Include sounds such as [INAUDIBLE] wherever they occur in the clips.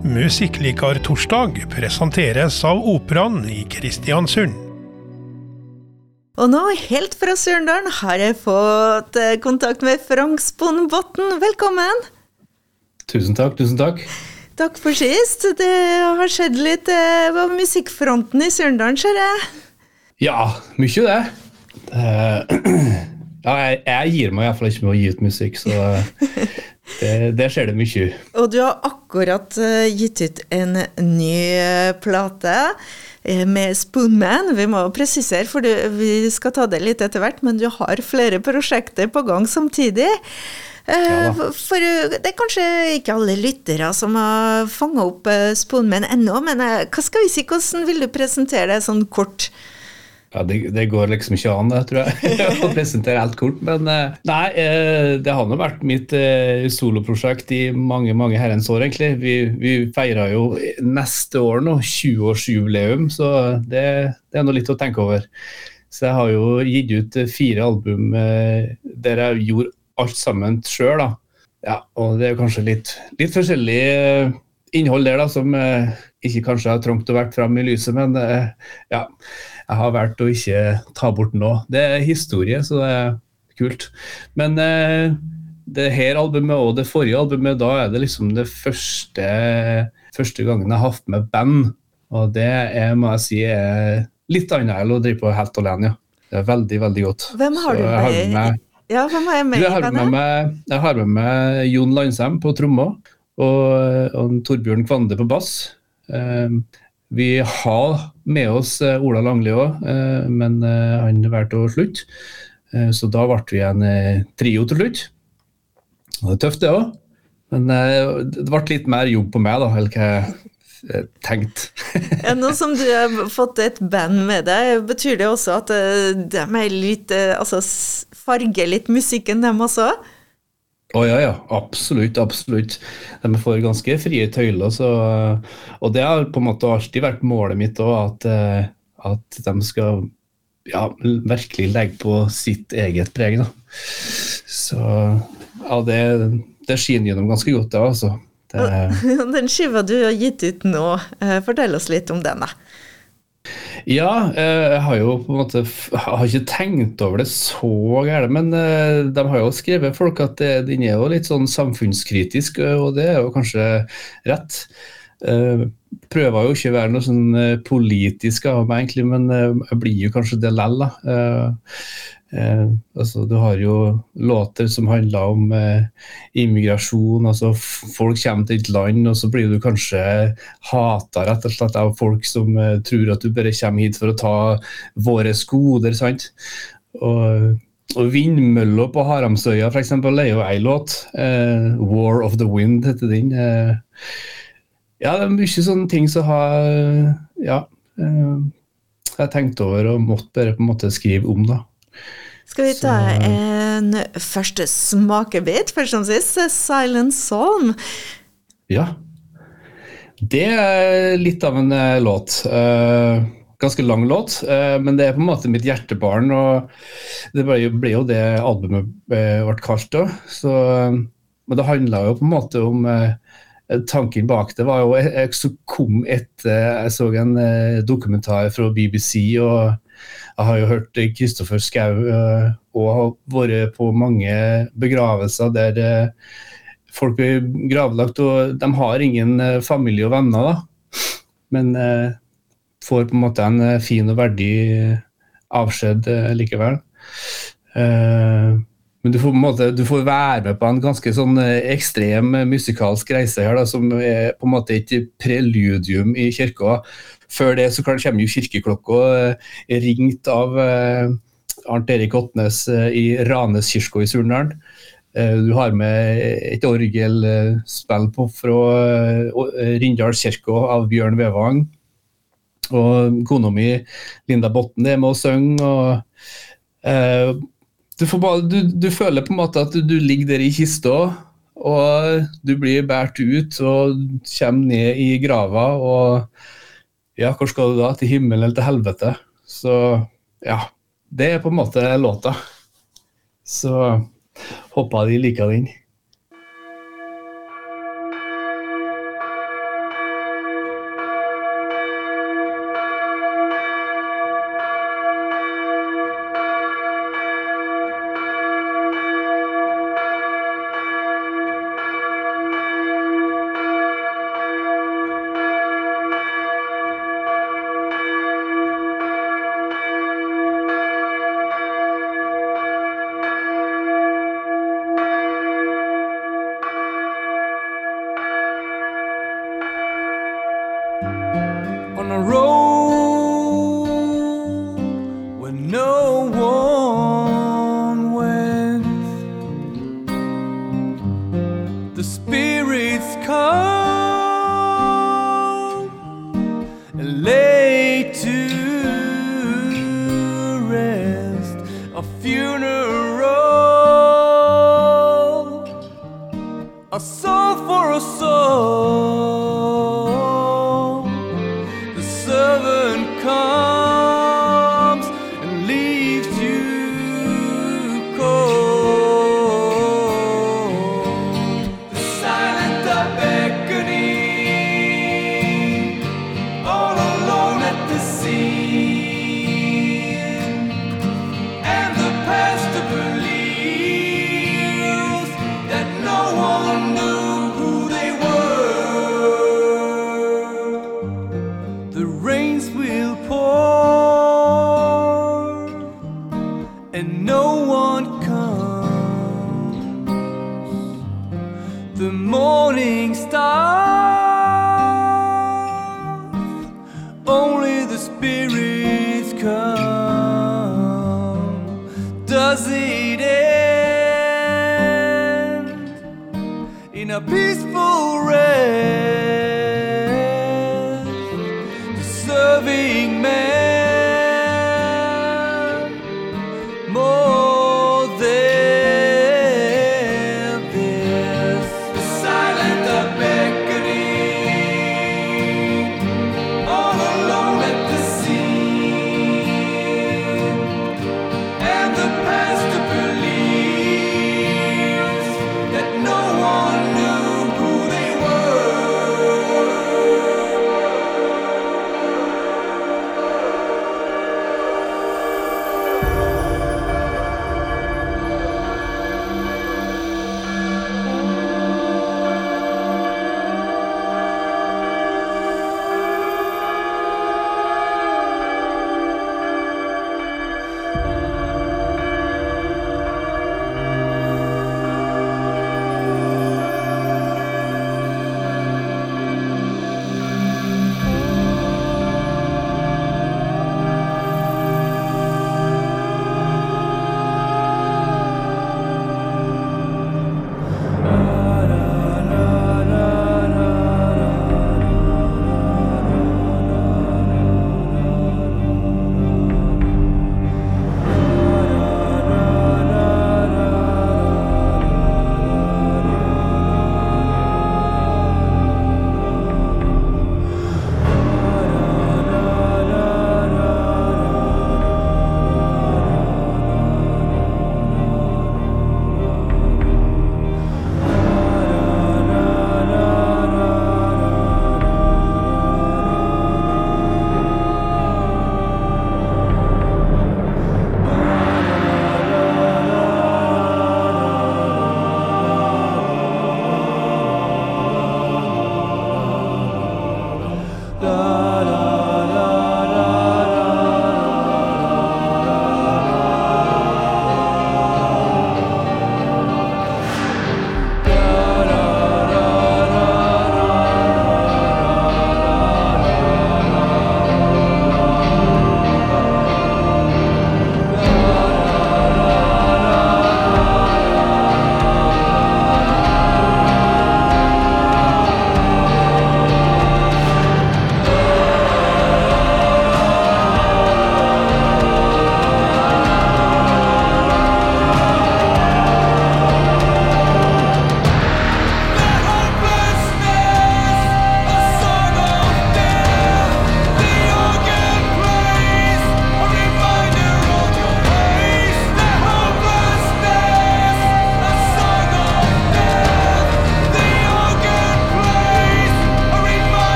Musikklikar-torsdag presenteres av Operaen i Kristiansund. Og nå, helt fra Surndalen, har jeg fått eh, kontakt med Frank Sponbotn. Velkommen! Tusen takk, tusen takk. Takk for sist. Det har skjedd litt eh, på musikkfronten i Surndalen, ser jeg. Ja, mye det. det [CLEARS THROAT] ja, jeg, jeg, gir meg iallfall ikke med å gi ut musikk, så det, det skjer det mye. Og du har akkurat uh, gitt ut en ny uh, plate uh, med Spoonman. Vi må presisere, for du, vi skal ta det litt etter hvert, men du har flere prosjekter på gang samtidig. Ja, for det er kanskje ikke alle lyttere som har fanga opp Spoonman ennå, men hva skal vi si, hvordan vil du presentere det sånn kort? Ja, det, det, går liksom ikke an, tror jeg, [LAUGHS] å presentere helt kort. Men eh, nei, eh, det har nå vært mitt eh, soloprosjekt i mange mange herrens år, egentlig. Vi, vi feirer jo neste år nå 20-årsjubileum, så det, det er nå litt å tenke over. Så jeg har jo gitt ut fire album der jeg gjorde alt sammen sjøl, da. Ja, og det er kanskje litt, litt forskjellig innhold der da, som ikke kanskje har trengt å vært fram i lyset, men ja jeg har valgt å ikke ta bort noe. Det er historie, så det er kult. Men eh, det her albumet og det forrige albumet, da er det liksom det første, første gangen jeg har hatt med band. Og det er, må jeg si, er litt annet enn å drive på helt alene. Ja. Det er veldig, veldig godt. Hvem har du med? med, med ja, hvem har jeg med, jeg har med, med Jeg har med meg Jon Landsem på trommer og, og Torbjørn Kvande på bass. Um, vi har med oss eh, Ola Langli òg, eh, men eh, han valgte å slutte. Så da ble vi en trio til slutt. Det er tøft, det òg. Men det ble litt mer jobb på meg, da, enn hva jeg tenkte. [LAUGHS] ja, nå som du har fått et band med deg, betyr det også at de er litt Altså farger litt musikken, dem også? Å oh, ja, ja. Absolutt. absolutt. De får ganske frie tøyler. Så, og det har på en måte alltid vært målet mitt òg, at, eh, at, de skal ja, virkelig legge på sitt eget preg. Da. Så ja, det, det skinner gjennom ganske godt, det. altså. Det, [LAUGHS] den skiva du har gitt ut nå, eh, fortell oss litt om den. da. Ja, eh, jeg har jo på en måte har ikke tenkt over det så gærent. Men eh, de har jo skrevet folk at den er jo litt sånn samfunnskritisk, og det er jo kanskje rett. Eh, prøver jo ikke å være noe sånn politisk av meg, egentlig, men jeg blir jo kanskje det lell. Eh, altså, du har jo låter som handler om eh, immigrasjon. altså Folk kommer til et land, og så blir du kanskje hata rett og slett av folk som eh, tror at du bare kommer hit for å ta våre goder. sant? Og, og 'Vindmølla på Haramsøya' for eksempel, er jo ei låt. Eh, 'War of the Wind' heter den. Eh, ja, det er mye sånne ting som har Ja. Eh, jeg har tenkt over og måtte bare på en måte skrive om. da. Skal vi ta en første smakebit, først som sist? Silent Song'. Ja. Det er litt av en uh, låt. Uh, ganske lang låt, men det er på en måte mitt hjertebarn. og Det ble, jo det albumet ble kalt da. Men det handla jo på en måte om Tanken bak det var jo jeg, jeg kom etter jeg så en dokumentar fra BBC. og jeg har jo hørt Kristoffer Schou eh, og har vært på mange begravelser der eh, folk blir gravlagt, og de har ingen eh, familie og venner, da. Men får på en måte en fin og verdig avskjed likevel. Men du får, måte, du får, være med på en ganske sånn ekstrem musikalsk reise her, da, som er på en måte et preludium i kirka før det så kommer jo kirkeklokka eh, ringt av eh, Arnt Erik Otnes i i Raneskirka i Surnadal. Du har med et orgelspill på fra Rindal kirke av Bjørn Vevang. Og kona mi Linda Botten er med og synger. Og, du, bare, du, du, føler på en måte at du, ligger der i kista, og du blir båret ut og kommer ned i grava. og ja, hvor skal du da? Til himmelen eller til helvete? Så ja, det er på en måte låta. Så håper de liker den.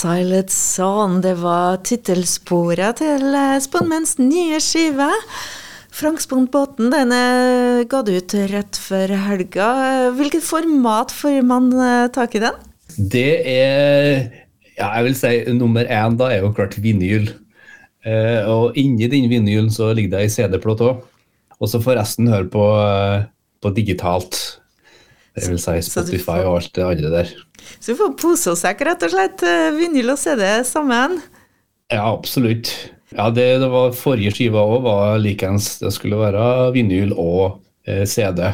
Silent Zone, det var tittelsporet til eh, nye skive. Frank Spondbåten, den er ga du ut rett før helga. Hvilket format får man eh, tak i den? Det er ja, jeg vil si nummer én da er jo klart vinyl. Eh, og inni den vinylen så ligger det ei CD-plate òg. Og så får resten høre på, eh, på digitalt. Det vil si Spotify og alt det andre der. Så du får pose og sekk, rett og slett. eh, Vinyl og CD sammen. Ja, absolutt. Ja, det, det var Forrige skiva òg var likeens. Det skulle være vinyl og eh, CD.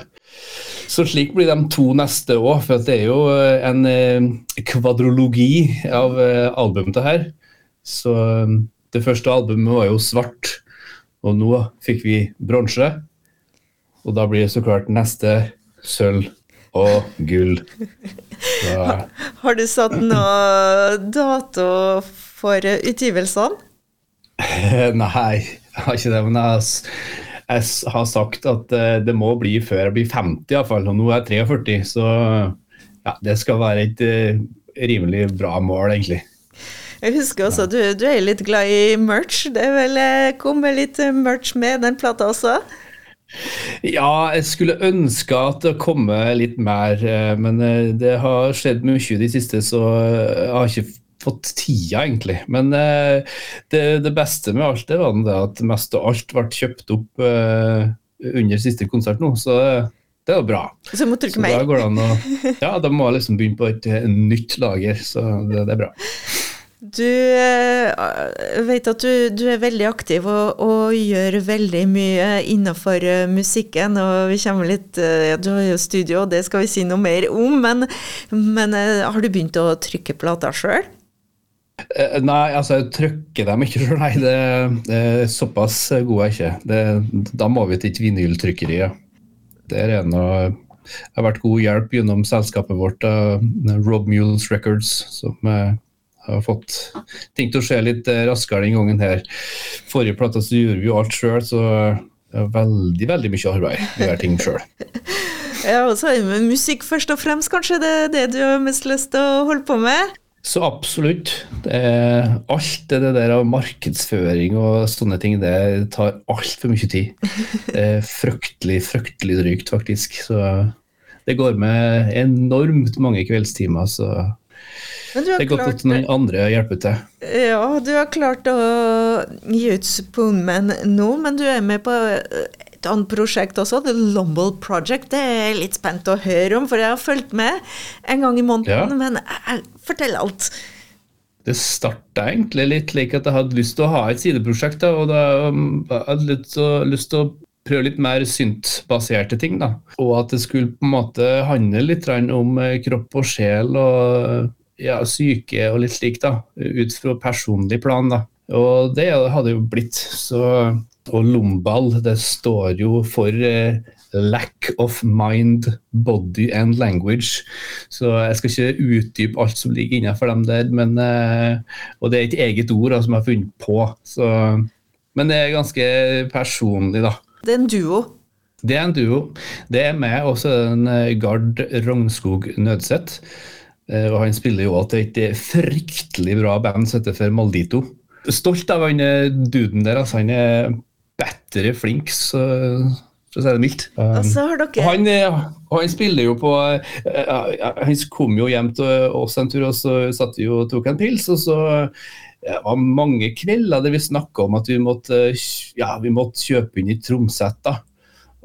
Så slik blir de to neste òg, for det er jo eh, en eh, kvadrologi av eh, album det her. Så eh, det første albumet var jo svart, og nå fikk vi bronse. Og da blir det så klart neste sølv og gull. Så, Har du satt noe dato for eh, utgivelsene? [LAUGHS] Nei, jeg har ikke det. Men jeg, jeg har sagt at eh, det må bli før jeg blir 50 iallfall. Og nå er jeg 43, så ja, det skal være et eh, rimelig bra mål, egentlig. Jeg husker også du, du er litt glad i merch. Det er vel kom vel litt eh, merch med den plata også? Ja, jeg skulle ønske at det kom litt mer, eh, men eh, det har skjedd mye i det siste, så eh, jeg har ikke fått tida, egentlig. Men det, det beste med alt det var det at mest av alt ble kjøpt opp under siste konsert nå, så det jo bra. Så må trykke mer. [LAUGHS] Ja, da må jeg liksom begynne på et nytt lager, så det, det er bra. Du eh, vet at du, du er veldig aktiv og, og gjør veldig mye innenfor eh, musikken. Og vi kommer litt eh, Du har jo studio, og det skal vi si noe mer om. Men, men har du begynt å trykke plater sjøl? Nei, altså jeg trykker dem ikke sjøl, nei. Det, det er såpass god er jeg ikke. Det, da må vi til et vinyltrykkeri. Ja. Der er noe det har vært god hjelp gjennom selskapet vårt, Rob Mules Records, som har fått ting til å skje litt eh, raskere den gangen her. Forrige plate så gjorde vi jo alt sjøl, så det er veldig veldig mye arbeid å gjøre ting sjøl. [LAUGHS] Ja, og så er det med musikk først og fremst, kanskje det er det du har mest lyst til å holde på med? Så absolutt. Det er, alt det der av markedsføring og sånne ting, det tar altfor mye tid. Det er fryktelig, fryktelig drygt, faktisk. Så det går med enormt mange kveldstimer, så det er godt klart- at noen andre hjelper til. Ja, du har klart å gi ut Spoonman nå, men du er med på et annet prosjekt også, The Lomble Project. Det er jeg litt spent å høre om, for jeg har fulgt med en gang i måneden. Ja. Men fortell alt. Det starta egentlig litt slik at jeg hadde lyst til å ha et sideprosjekt. Da, og da hadde jeg litt så, lyst til å prøve litt mer syntbaserte ting. Da. Og at det skulle på en måte handle litt om eh, kropp og sjel og ja, syke og litt slik, da. Ut fra personlig plan. da. Og det hadde jo blitt. Så, og Lombal, det står jo for eh, Lack of mind, body and language. Så jeg skal ikke utdype alt som ligger innenfor dem der, men, eh, og det er et eget ord da, som jeg har funnet på. Så, men det er ganske personlig, da. Det er en duo. Det er en duo. Det er meg, og en eh, Gard Rognskog Nødseth. Eh, Og han spiller jo til et eh, fryktelig bra band som heter for Maldito. Stolt av han duden der. altså Han er bedre flink, så, for å si det mildt. Og så har dere han, han spiller jo på Han kom jo hjem til oss en tur, og så satt vi og tok en pils. Og så det var mange kvelder der vi snakka om at vi måtte, ja, vi måtte kjøpe inn et tromsett. da.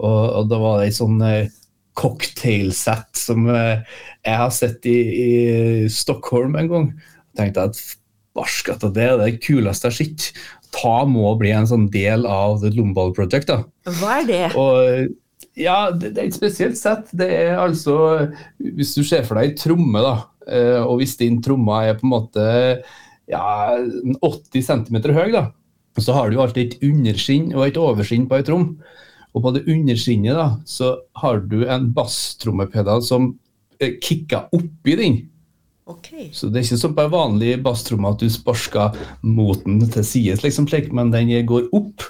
Og, og da var det ei sånn eh, cocktailsett som eh, jeg har sett i, i Stockholm en gang. Jeg tenkte at barskata, det er det kuleste jeg har sett. Ta må bli en sånn del av The Lombal Project. da. Hva er det? Og ja, det, det er et spesielt sett. Det er altså Hvis du ser for deg ei tromme, da, eh, og hvis din tromme er på en måte ja, 80 cm høy, da, så har du alltid et underskinn og et overskinn på ei trom. Og på det underskinnet da, så har du en basstrommepedal som eh, kicker oppi den. Okay. Så det er ikke som på en vanlig basstromme at du sparsker moten til sides, liksom, men den går opp.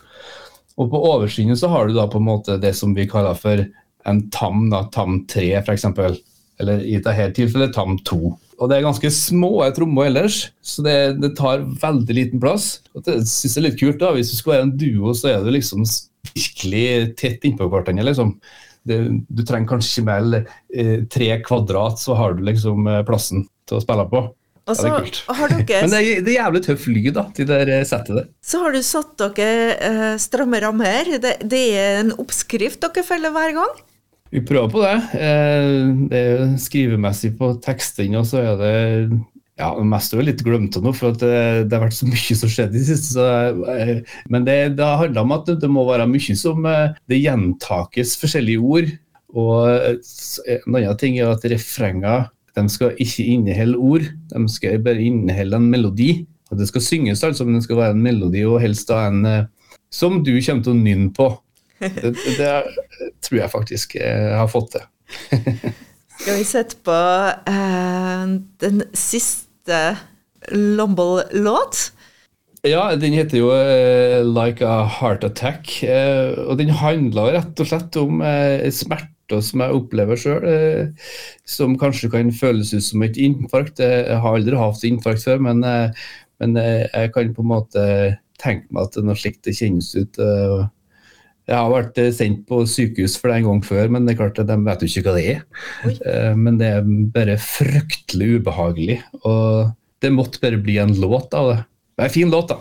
Og på oversiden så har du da på en måte det som vi kaller for en tam, da, tam 3 f.eks. Eller i dette tilfellet tam 2. Og det er ganske små trommer ellers, så det, det tar veldig liten plass. Og det synes jeg er litt kult da, Hvis du skal være en duo, så er du liksom virkelig tett innpå hverandre. liksom. Det, du trenger kanskje mer eh, tre kvadrat, så har du liksom eh, plassen til å spille på. Og Ja, det er kult. har dere [LAUGHS] Men det er, det er jævlig tøff lyd, da, til det der settet der. Så har du satt dere eh, stramme rammer. Det, det er en oppskrift dere følger hver gang? Vi prøver på det. Eh, det er jo skrivemessig på tekstene, og så er det ja, mest er jo litt glemt nå, for det, det har vært så mye som skjedde i det siste. Eh, men det, det handler om at det må være mye som eh, det gjentakes forskjellige ord. Og en annen ting er at refrenger de skal ikke inneholde ord, de skal bare inneholde en melodi. Og Det skal synges, altså, men det skal være en melodi, og helst da en som du kommer til å nynne på. Det, det, tror jeg faktisk jeg har fått til. [LAUGHS] Skal vi sette på eh, den siste Lomboll-låt? Ja, den heter jo eh, 'Like a Heart Attack'. eh, og den handler rett og slett om eh, smerter som jeg opplever sjøl, eh, som kanskje kan føles ut som et infarkt. Jeg har aldri hatt infarkt før, men, eh, men eh, jeg kan på en måte tenke meg at det er noe slikt det kjennes ut. eh, jeg har vært eh, sendt på sykehus for det en gang før, men det er klart at de vet jo ikke hva det er. Oi. Eh, Men det er bare fryktelig ubehagelig. Og det måtte bare bli en låt av det. Det er en fin låt, da.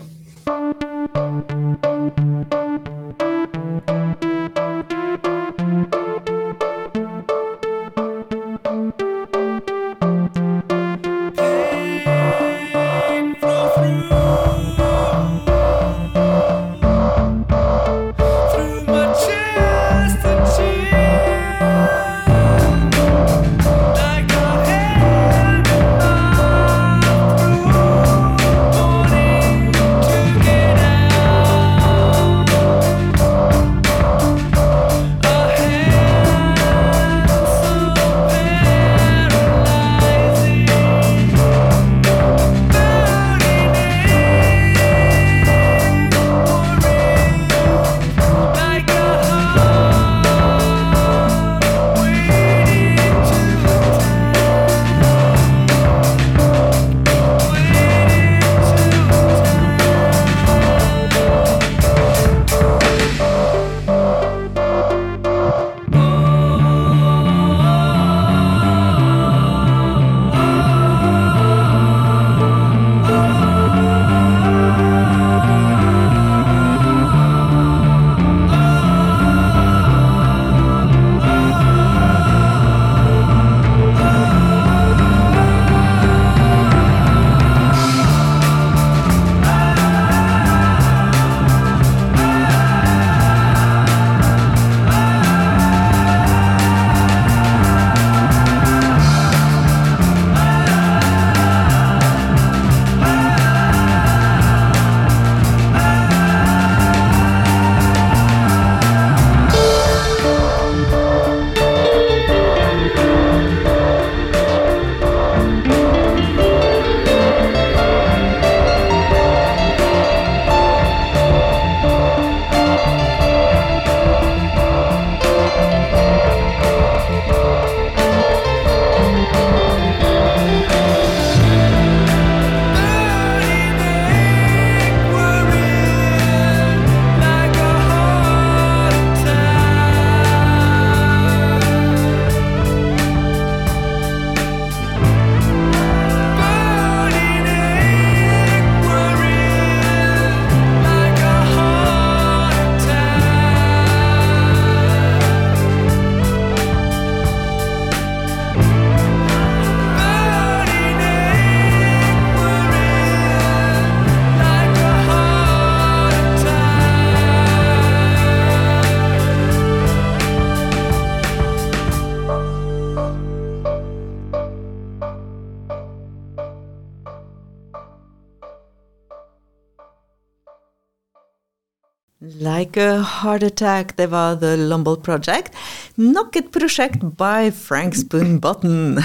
Heart Attack, det var The Lumble Project. Nok et prosjekt by Frank Spoon Button.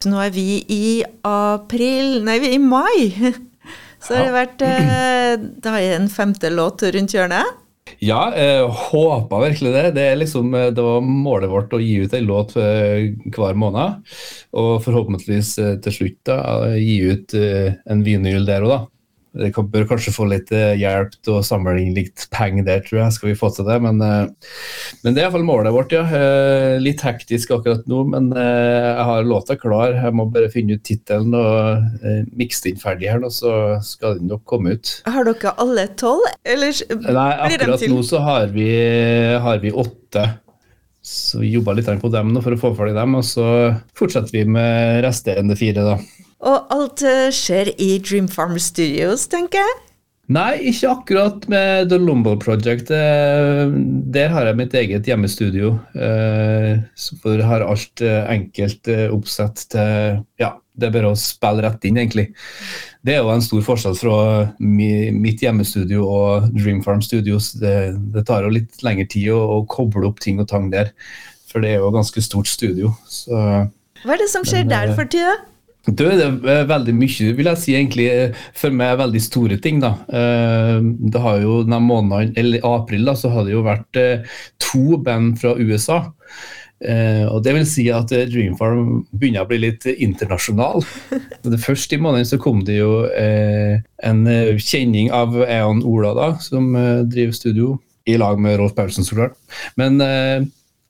Så nå er vi i april Nei, vi er i mai. Så har det vært eh, Da det en femte låt rundt hjørnet. Ja, jeg håpa virkelig det. Det, er liksom, eh, det var målet vårt å gi ut en låt eh, hver måned. Og forhåpentligvis til slutt da, gi ut en vinyl der òg, da. Det kan, bør kanskje få litt eh, hjelp til å samle inn litt penger der, tror jeg. Skal vi få til det. Men, eh, men det er iallfall målet vårt, ja. Eh, Litt hektisk akkurat nå, men jeg har låta klar. Jeg må bare finne ut tittelen og mikse den ferdig her, nå, så skal den nok komme ut. Har dere alle tolv, eller Nei, akkurat nå så har vi, har vi åtte. Så vi jobba litt på dem nå for å få ferdig dem, og så fortsetter vi med resterende fire, da. Og alt eh, skjer i Dream Farm Studios, tenker jeg. Nei, ikke akkurat med The Lombo Project. Eh, Der har jeg mitt eget hjemmestudio. eh, For jeg har alt enkelt oppsett til Ja, det er bare å spille rett inn, egentlig. Det er jo en stor forskjell fra mitt hjemmestudio og Dreamfarm Studios. Det, det tar jo litt lengre tid å, å koble opp ting og tang der, for det er jo et ganske stort studio. Så Hva er det som skjer Men, der for tida? Er det er veldig mye, vil jeg si, egentlig, for meg veldig store ting. da. Eh, Det har jo denne måneden, eller april, da, så har det jo vært eh, to band fra USA. Eh, og det vil si at Dreamfarm begynner å bli litt internasjonal. [LAUGHS] Det Først i måneden så kom det jo en kjenning av Eon Ola, da, som driver studio, i lag med Rolf Paulsen, så klart. Men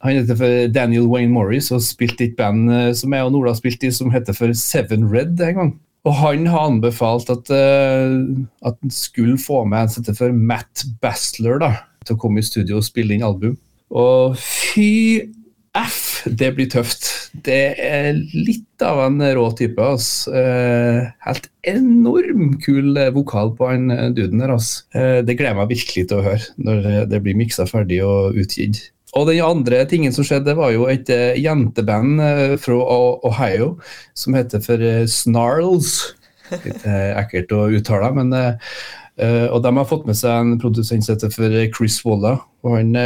han heter for Daniel Wayne Morris og spilte i et band eh, som jeg og Ola spilte i, som heter for Seven Red en gang. Og han har anbefalt at, uh, at han skulle få med en sette for Matt Bastler da, til å komme i studio og spille inn album. Og fy F, det blir tøft. Det er litt av en rå type. Ass. Eh, helt enorm kul eh, vokal på han duden der. Ass. Eh, det gleder jeg meg virkelig til å høre når det blir miksa ferdig og utgitt. Og den andre tingen som skjedde, var jo et eh, jenteband eh, fra Ohio som heter for eh, Snarls. Litt ekkelt å uttale, men Og de har fått med seg en produsent som heter for Chris Walla. Og han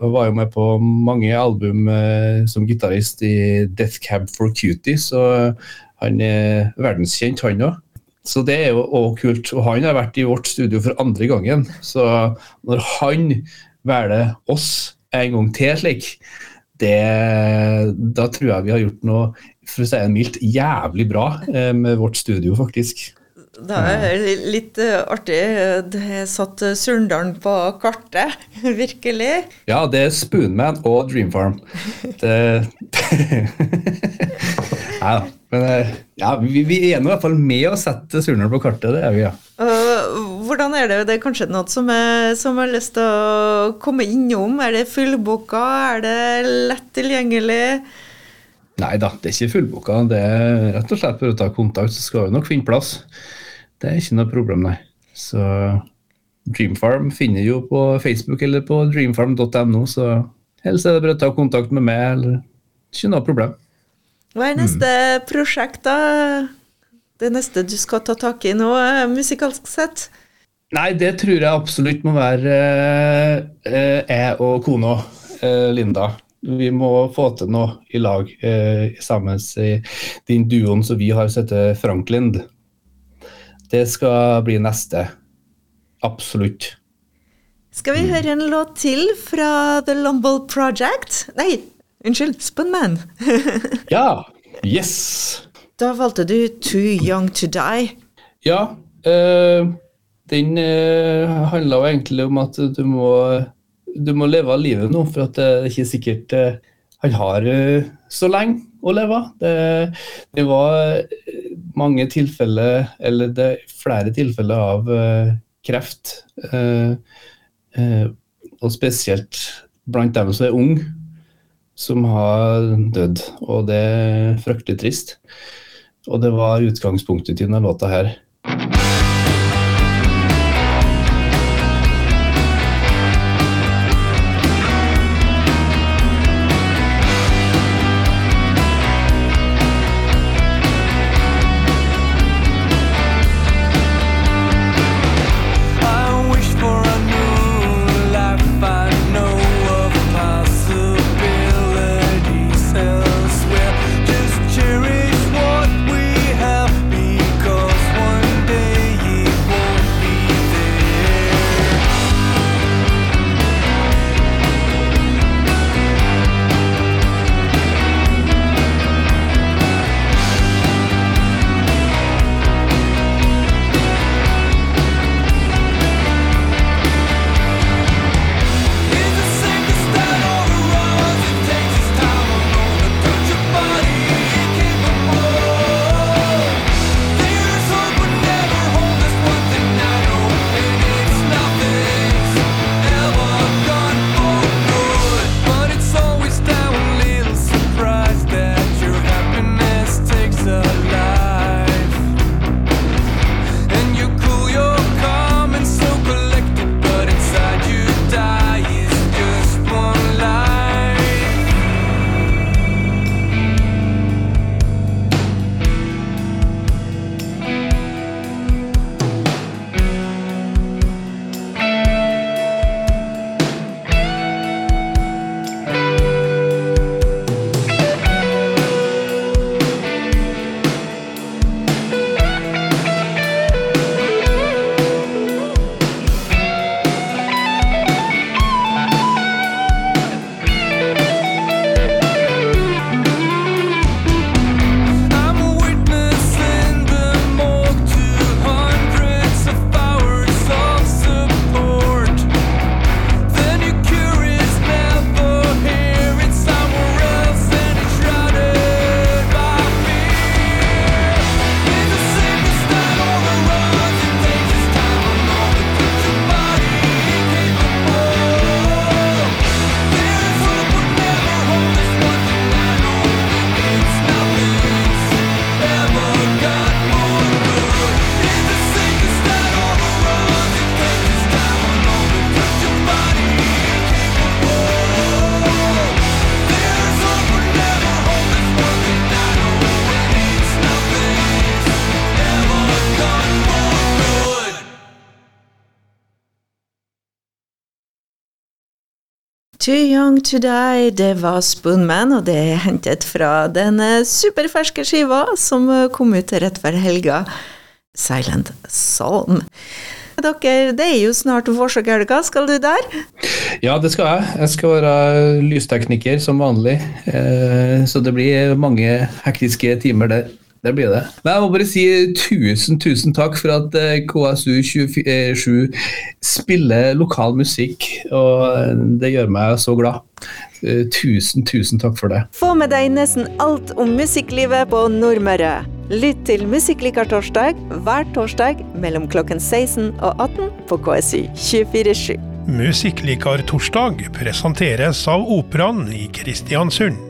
var jo med på mange album som gitarist i Death Cab for Cutie, så han er verdenskjent, han òg. Så det er jo også kult. Og han har vært i vårt studio for andre gangen. Så når han velger oss en gang til slik, det, da tror jeg vi har gjort noe for å si det mildt, jævlig bra eh, med vårt studio, faktisk. Det er litt eh, artig. Det satt eh, Surndalen på kartet, [LAUGHS] virkelig. Ja, det er Spoonman og Dreamfarm. Det [LAUGHS] Nei da. Men ja, vi, vi er i hvert fall med å sette Surndalen på kartet, det er vi, ja. Og hvordan er det? Det er kanskje noe som jeg, som har lyst til å komme innom? Er det fullboka? Er det lett tilgjengelig? Nei da, det er ikke fullboka. Det er rett og slett bare å ta kontakt, så skal vi nok finne plass. Det er ikke noe problem, nei. Så Dreamfarm finner jo på Facebook eller på dreamfarm.no, så helst er det bare å ta kontakt med meg, eller ikke noe problem. Hva er neste prosjekt, da? Det neste du skal ta tak i nå, eh, musikalsk sett? Nei, det tror jeg absolutt må være eh, eh, jeg og kona eh, Linda. Vi må få til noe i lag eh, sammen i den duoen som vi har sett til Franklin. Det skal bli neste. Absolutt. Skal vi høre en låt til fra The Lumble Project? Nei, unnskyld, Spunman. [LAUGHS] Ja! Yes! Da valgte du Too Young To Die. Ja. eh, den eh, handla jo egentlig om at du må, du må leve av livet nå, for det er ikke sikkert eh, han har eh, så lenge å leve. Det, det var eh, mange tilfeller, eller det er flere tilfeller av kreft. og spesielt blant dem som er unge, som har dødd. Og det er fryktelig trist. Og det var utgangspunktet til denne låta her. Too Young To Die, det var Spoonman, og det er hentet fra den eh, superferske skiva som eh, kom ut rett før helga, Silent Psalm. Dere, det er jo snart vårsdagshelga, skal du der? Ja, det skal jeg. Jeg skal være lystekniker som vanlig. Eh, Så det blir mange hektiske timer der. Det blir det. Men jeg må bare si tusen, tusen takk for at eh, KSU27 spiller lokal musikk. Og det gjør meg så glad. Eh, Tusen, tusen takk for det. Få med deg nesten alt om musikklivet på Nordmøre. Lytt til Musikklikertorsdag hver torsdag mellom klokken 16 og 18 på KSU 247. Musikklikar torsdag presenteres av Operaen i Kristiansund.